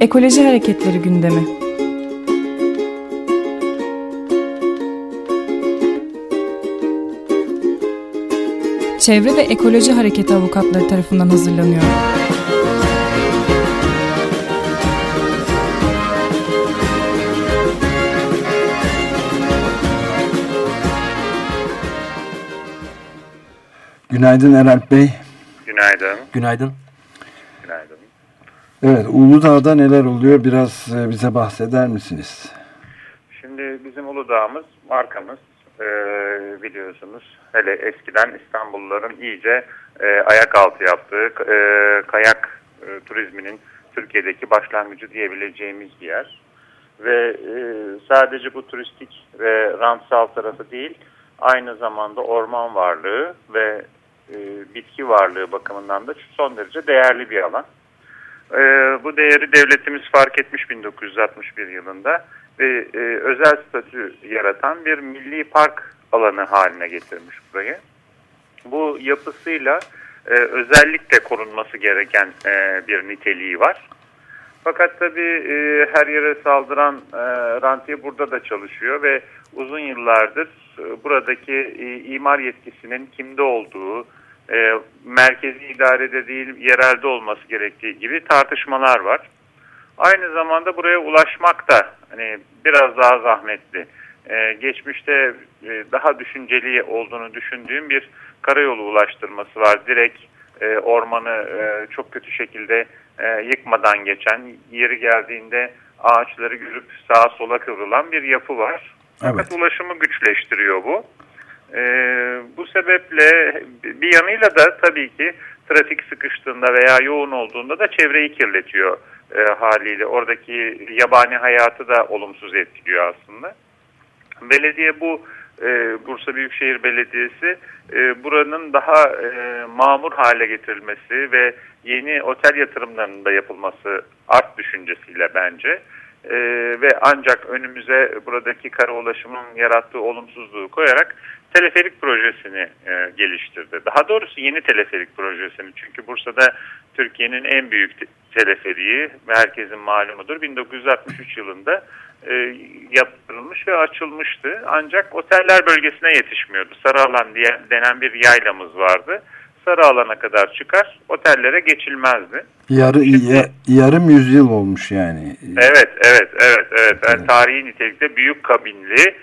Ekoloji Hareketleri gündemi. Çevre ve Ekoloji Hareketi avukatları tarafından hazırlanıyor. Günaydın Eralp Bey. Günaydın. Günaydın. Evet, Uludağ'da neler oluyor biraz e, bize bahseder misiniz? Şimdi bizim Uludağ'ımız markamız ee, biliyorsunuz. Hele eskiden İstanbulluların iyice e, ayak altı yaptığı e, kayak e, turizminin Türkiye'deki başlangıcı diyebileceğimiz bir yer. Ve e, sadece bu turistik ve rantsal tarafı değil, aynı zamanda orman varlığı ve e, bitki varlığı bakımından da son derece değerli bir alan. E, bu değeri devletimiz fark etmiş 1961 yılında ve e, özel statü yaratan bir milli park alanı haline getirmiş burayı. Bu yapısıyla e, özellikle korunması gereken e, bir niteliği var. Fakat tabii e, her yere saldıran e, rantiye burada da çalışıyor ve uzun yıllardır e, buradaki e, imar yetkisinin kimde olduğu, e, merkezi idarede değil yerelde olması gerektiği gibi tartışmalar var. Aynı zamanda buraya ulaşmak da hani biraz daha zahmetli. Ee, geçmişte e, daha düşünceli olduğunu düşündüğüm bir karayolu ulaştırması var. Direkt e, ormanı e, çok kötü şekilde e, yıkmadan geçen, yeri geldiğinde ağaçları görüp sağa sola kıvrılan bir yapı var. Fakat evet. ulaşımı güçleştiriyor bu. E, bu sebeple bir yanıyla da tabii ki trafik sıkıştığında veya yoğun olduğunda da çevreyi kirletiyor e, haliyle. Oradaki yabani hayatı da olumsuz etkiliyor aslında. Belediye bu e, Bursa Büyükşehir Belediyesi e, buranın daha e, mamur hale getirilmesi ve yeni otel yatırımlarının da yapılması art düşüncesiyle bence e, ve ancak önümüze buradaki kara ulaşımın yarattığı olumsuzluğu koyarak teleferik projesini e, geliştirdi. Daha doğrusu yeni teleferik projesini çünkü Bursa'da Türkiye'nin en büyük teleferiği herkesin malumudur 1963 yılında e, yaptırılmış ve açılmıştı. Ancak oteller bölgesine yetişmiyordu. Sarıalan diye denen bir yaylamız vardı. Sarı alana kadar çıkar, otellere geçilmezdi. Yarı, Şimdi, ya, yarım yüzyıl olmuş yani. Evet, evet, evet, evet. Yani tarihi nitelikte büyük kabinli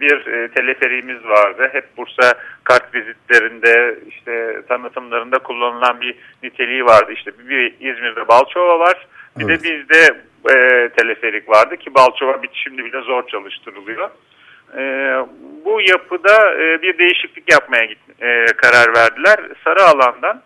bir e, teleferiğimiz vardı. Hep Bursa kart vizitlerinde, işte tanıtımlarında kullanılan bir niteliği vardı. İşte bir İzmir'de Balçova var, bir evet. de bizde e, teleferik vardı ki Balçova bitişimde bile zor çalıştırılıyor. E, bu yapıda e, bir değişiklik yapmaya git, e, karar verdiler. Sarı alandan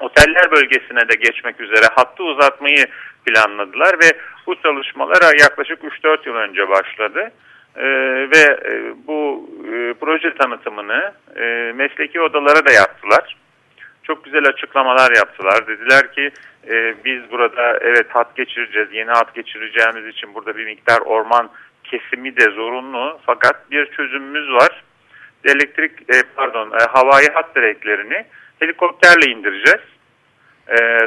oteller bölgesine de geçmek üzere hattı uzatmayı planladılar ve bu çalışmalar yaklaşık 3-4 yıl önce başladı. Ee, ve e, bu e, proje tanıtımını e, mesleki odalara da yaptılar. Çok güzel açıklamalar yaptılar. Dediler ki biz burada evet hat geçireceğiz, yeni hat geçireceğimiz için burada bir miktar orman kesimi de zorunlu. Fakat bir çözümümüz var. Elektrik, pardon, e, havai hat direklerini helikopterle indireceğiz.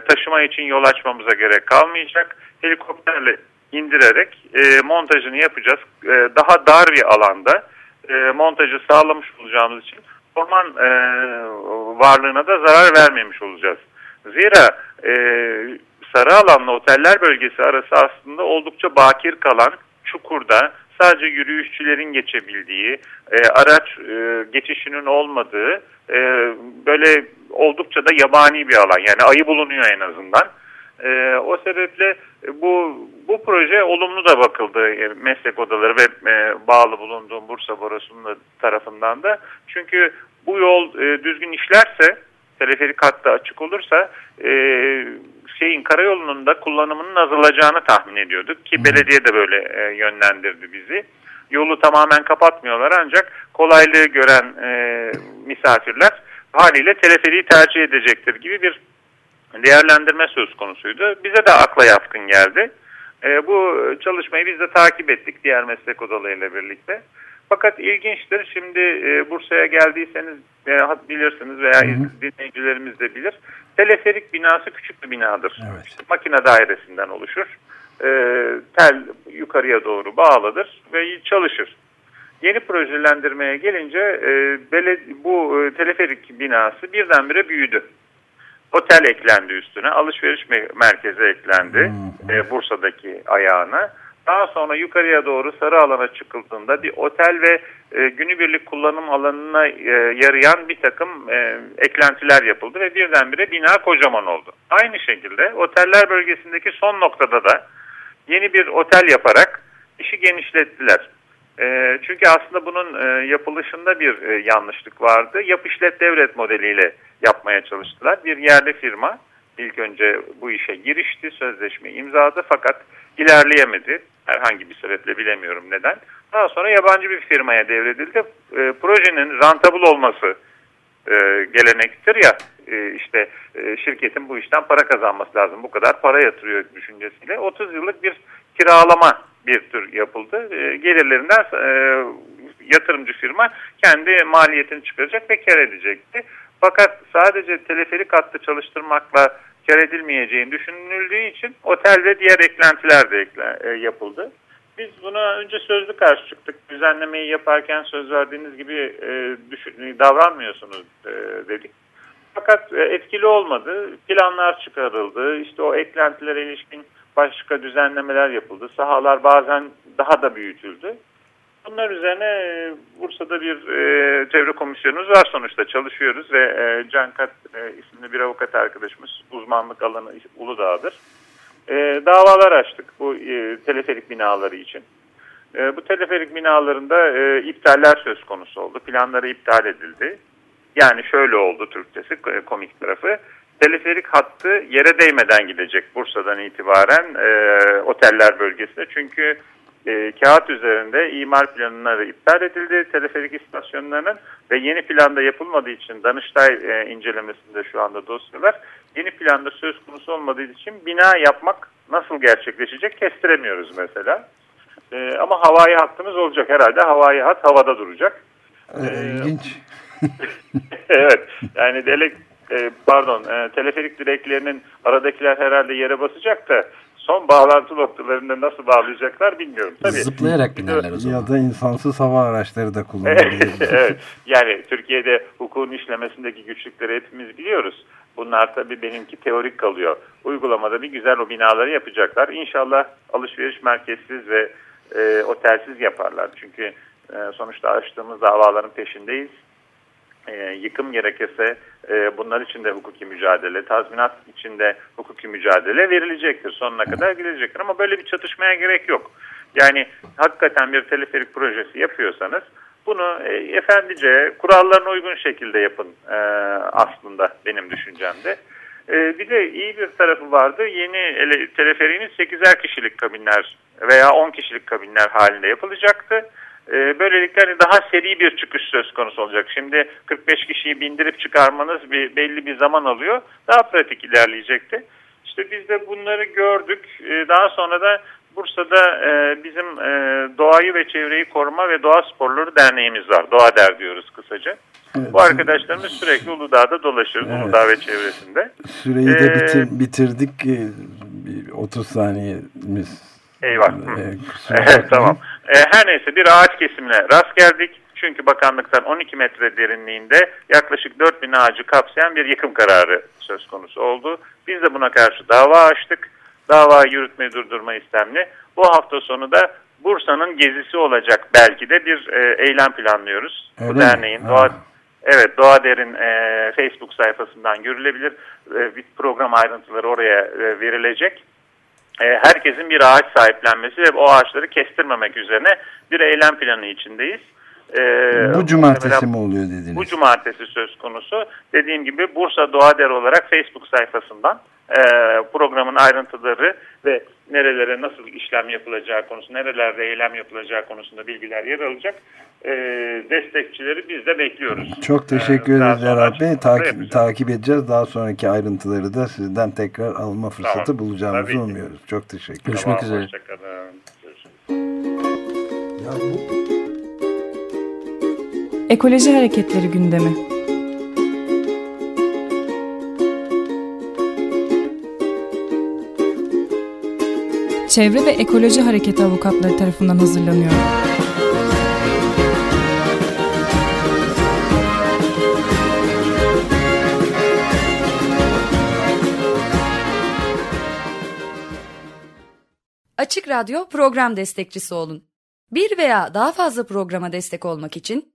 Taşıma için yol açmamıza gerek kalmayacak. Helikopterle indirerek e, montajını yapacağız. E, daha dar bir alanda e, montajı sağlamış olacağımız için orman e, varlığına da zarar vermemiş olacağız. Zira e, sarı alanla oteller bölgesi arası aslında oldukça bakir kalan çukurda sadece yürüyüşçülerin geçebildiği, e, araç e, geçişinin olmadığı e, böyle oldukça da yabani bir alan. Yani ayı bulunuyor en azından. E, o sebeple bu bu proje olumlu da bakıldı e, meslek odaları ve e, bağlı bulunduğum Bursa Borusu'nun tarafından da. Çünkü bu yol e, düzgün işlerse, teleferik hattı açık olursa e, şeyin karayolunun da kullanımının azalacağını tahmin ediyorduk ki belediye de böyle e, yönlendirdi bizi. Yolu tamamen kapatmıyorlar ancak kolaylığı gören e, misafirler haliyle teleferiği tercih edecektir gibi bir değerlendirme söz konusuydu. Bize de akla yatkın geldi. E, bu çalışmayı biz de takip ettik diğer meslek odalarıyla birlikte. Fakat ilginçtir. Şimdi e, Bursa'ya geldiyseniz e, bilirsiniz veya hı hı. dinleyicilerimiz de bilir. Teleferik binası küçük bir binadır. Evet. Makine dairesinden oluşur. e, tel yukarıya doğru bağlıdır ve çalışır. Yeni projelendirmeye gelince e, bu e, teleferik binası birdenbire büyüdü. Otel eklendi üstüne, alışveriş merkezi eklendi hmm. e, Bursa'daki ayağına. Daha sonra yukarıya doğru sarı alana çıkıldığında bir otel ve e, günübirlik kullanım alanına e, yarayan bir takım e, eklentiler yapıldı ve birdenbire bina kocaman oldu. Aynı şekilde oteller bölgesindeki son noktada da yeni bir otel yaparak işi genişlettiler. E, çünkü aslında bunun e, yapılışında bir e, yanlışlık vardı. Yap işlet devlet modeliyle yapmaya çalıştılar. Bir yerli firma ilk önce bu işe girişti, sözleşme imzaladı fakat ilerleyemedi. Herhangi bir sebeple bilemiyorum neden. Daha sonra yabancı bir firmaya devredildi. E, projenin rentable olması gelenektir ya işte şirketin bu işten para kazanması lazım. Bu kadar para yatırıyor düşüncesiyle 30 yıllık bir kiralama bir tür yapıldı. E, gelirlerinden e, yatırımcı firma kendi maliyetini çıkaracak ve kar edecekti. Fakat sadece teleferik hattı çalıştırmakla kar edilmeyeceğini düşünüldüğü için otel ve diğer eklentiler de e, yapıldı. Biz buna önce sözlü karşı çıktık. Düzenlemeyi yaparken söz verdiğiniz gibi e, düşün, davranmıyorsunuz e, dedik. Fakat e, etkili olmadı. Planlar çıkarıldı. İşte o eklentilere ilişkin başka düzenlemeler yapıldı. Sahalar bazen daha da büyütüldü. Bunlar üzerine e, Bursa'da bir e, çevre komisyonumuz var sonuçta çalışıyoruz ve e, Can Kat e, isimli bir avukat arkadaşımız uzmanlık alanı Uludağ'dır. E, davalar açtık bu teleferik binaları için. Bu teleferik binalarında iptaller söz konusu oldu. Planları iptal edildi. Yani şöyle oldu Türkçesi e, komik tarafı. Teleferik hattı yere değmeden gidecek Bursa'dan itibaren e, oteller bölgesine. Çünkü e, kağıt üzerinde imar planları iptal edildi teleferik istasyonlarının ve yeni planda yapılmadığı için Danıştay e, incelemesinde şu anda dosyalar yeni planda söz konusu olmadığı için bina yapmak nasıl gerçekleşecek kestiremiyoruz mesela. E, ama havai hattımız olacak herhalde havai hat havada duracak. Ee, İlginç. evet yani delek e, pardon e, teleferik direklerinin aradakiler herhalde yere basacak da son bağlantı noktalarında nasıl bağlayacaklar bilmiyorum. Tabii, Zıplayarak binerler o zaman. Ya da insansız hava araçları da kullanılabilir. evet, yani Türkiye'de hukukun işlemesindeki güçlükleri hepimiz biliyoruz. Bunlar tabii benimki teorik kalıyor. Uygulamada bir güzel o binaları yapacaklar. İnşallah alışveriş merkezsiz ve e, otelsiz yaparlar. Çünkü e, sonuçta açtığımız davaların peşindeyiz e, yıkım gerekirse e, bunlar için de hukuki mücadele, tazminat için de hukuki mücadele verilecektir. Sonuna kadar gidecektir ama böyle bir çatışmaya gerek yok. Yani hakikaten bir teleferik projesi yapıyorsanız bunu e, efendice kurallarına uygun şekilde yapın e, aslında benim düşüncemde. E, bir de iyi bir tarafı vardı. Yeni ele, teleferiğimiz 8'er kişilik kabinler veya 10 kişilik kabinler halinde yapılacaktı. E, böylelikle hani daha seri bir çıkış söz konusu olacak. Şimdi 45 kişiyi bindirip çıkarmanız bir belli bir zaman alıyor. Daha pratik ilerleyecekti. İşte biz de bunları gördük. E, daha sonra da Bursa'da e, bizim e, doğayı ve çevreyi koruma ve doğa sporları derneğimiz var. Doğa Der diyoruz kısaca. Evet. Bu arkadaşlarımız sürekli Uludağ'da dolaşır. Evet. Uludağ ve çevresinde. Süreyi de ee, bitir, bitirdik. 30 saniyemiz Eyvah. Evet, tamam. E, her neyse bir ağaç kesimine rast geldik. Çünkü bakanlıktan 12 metre derinliğinde yaklaşık 4000 ağacı kapsayan bir yıkım kararı söz konusu oldu. Biz de buna karşı dava açtık. Dava yürütmeyi durdurma istemli. Bu hafta sonu da Bursa'nın gezisi olacak belki de bir e, eylem planlıyoruz. Öyle Bu derneğin mi? Doğa, evet Doğa Der'in e, Facebook sayfasından görülebilir. E, bir program ayrıntıları oraya e, verilecek herkesin bir ağaç sahiplenmesi ve o ağaçları kestirmemek üzerine bir eylem planı içindeyiz. E, bu cumartesi mi oluyor dediniz? Bu cumartesi söz konusu. Dediğim gibi Bursa Doğa Der olarak Facebook sayfasından e, programın ayrıntıları ve nerelere nasıl işlem yapılacağı konusunda, nerelerde eylem yapılacağı konusunda bilgiler yer alacak. E, destekçileri biz de bekliyoruz. Çok teşekkür ee, ederiz Erhat Bey. Takip, takip edeceğiz. Daha sonraki ayrıntıları da sizden tekrar alma fırsatı tamam. bulacağımızı Tabii. umuyoruz. Çok teşekkür ederim. Görüşmek üzere. Ekoloji Hareketleri gündemi. Çevre ve Ekoloji Hareketi avukatları tarafından hazırlanıyor. Açık Radyo program destekçisi olun. Bir veya daha fazla programa destek olmak için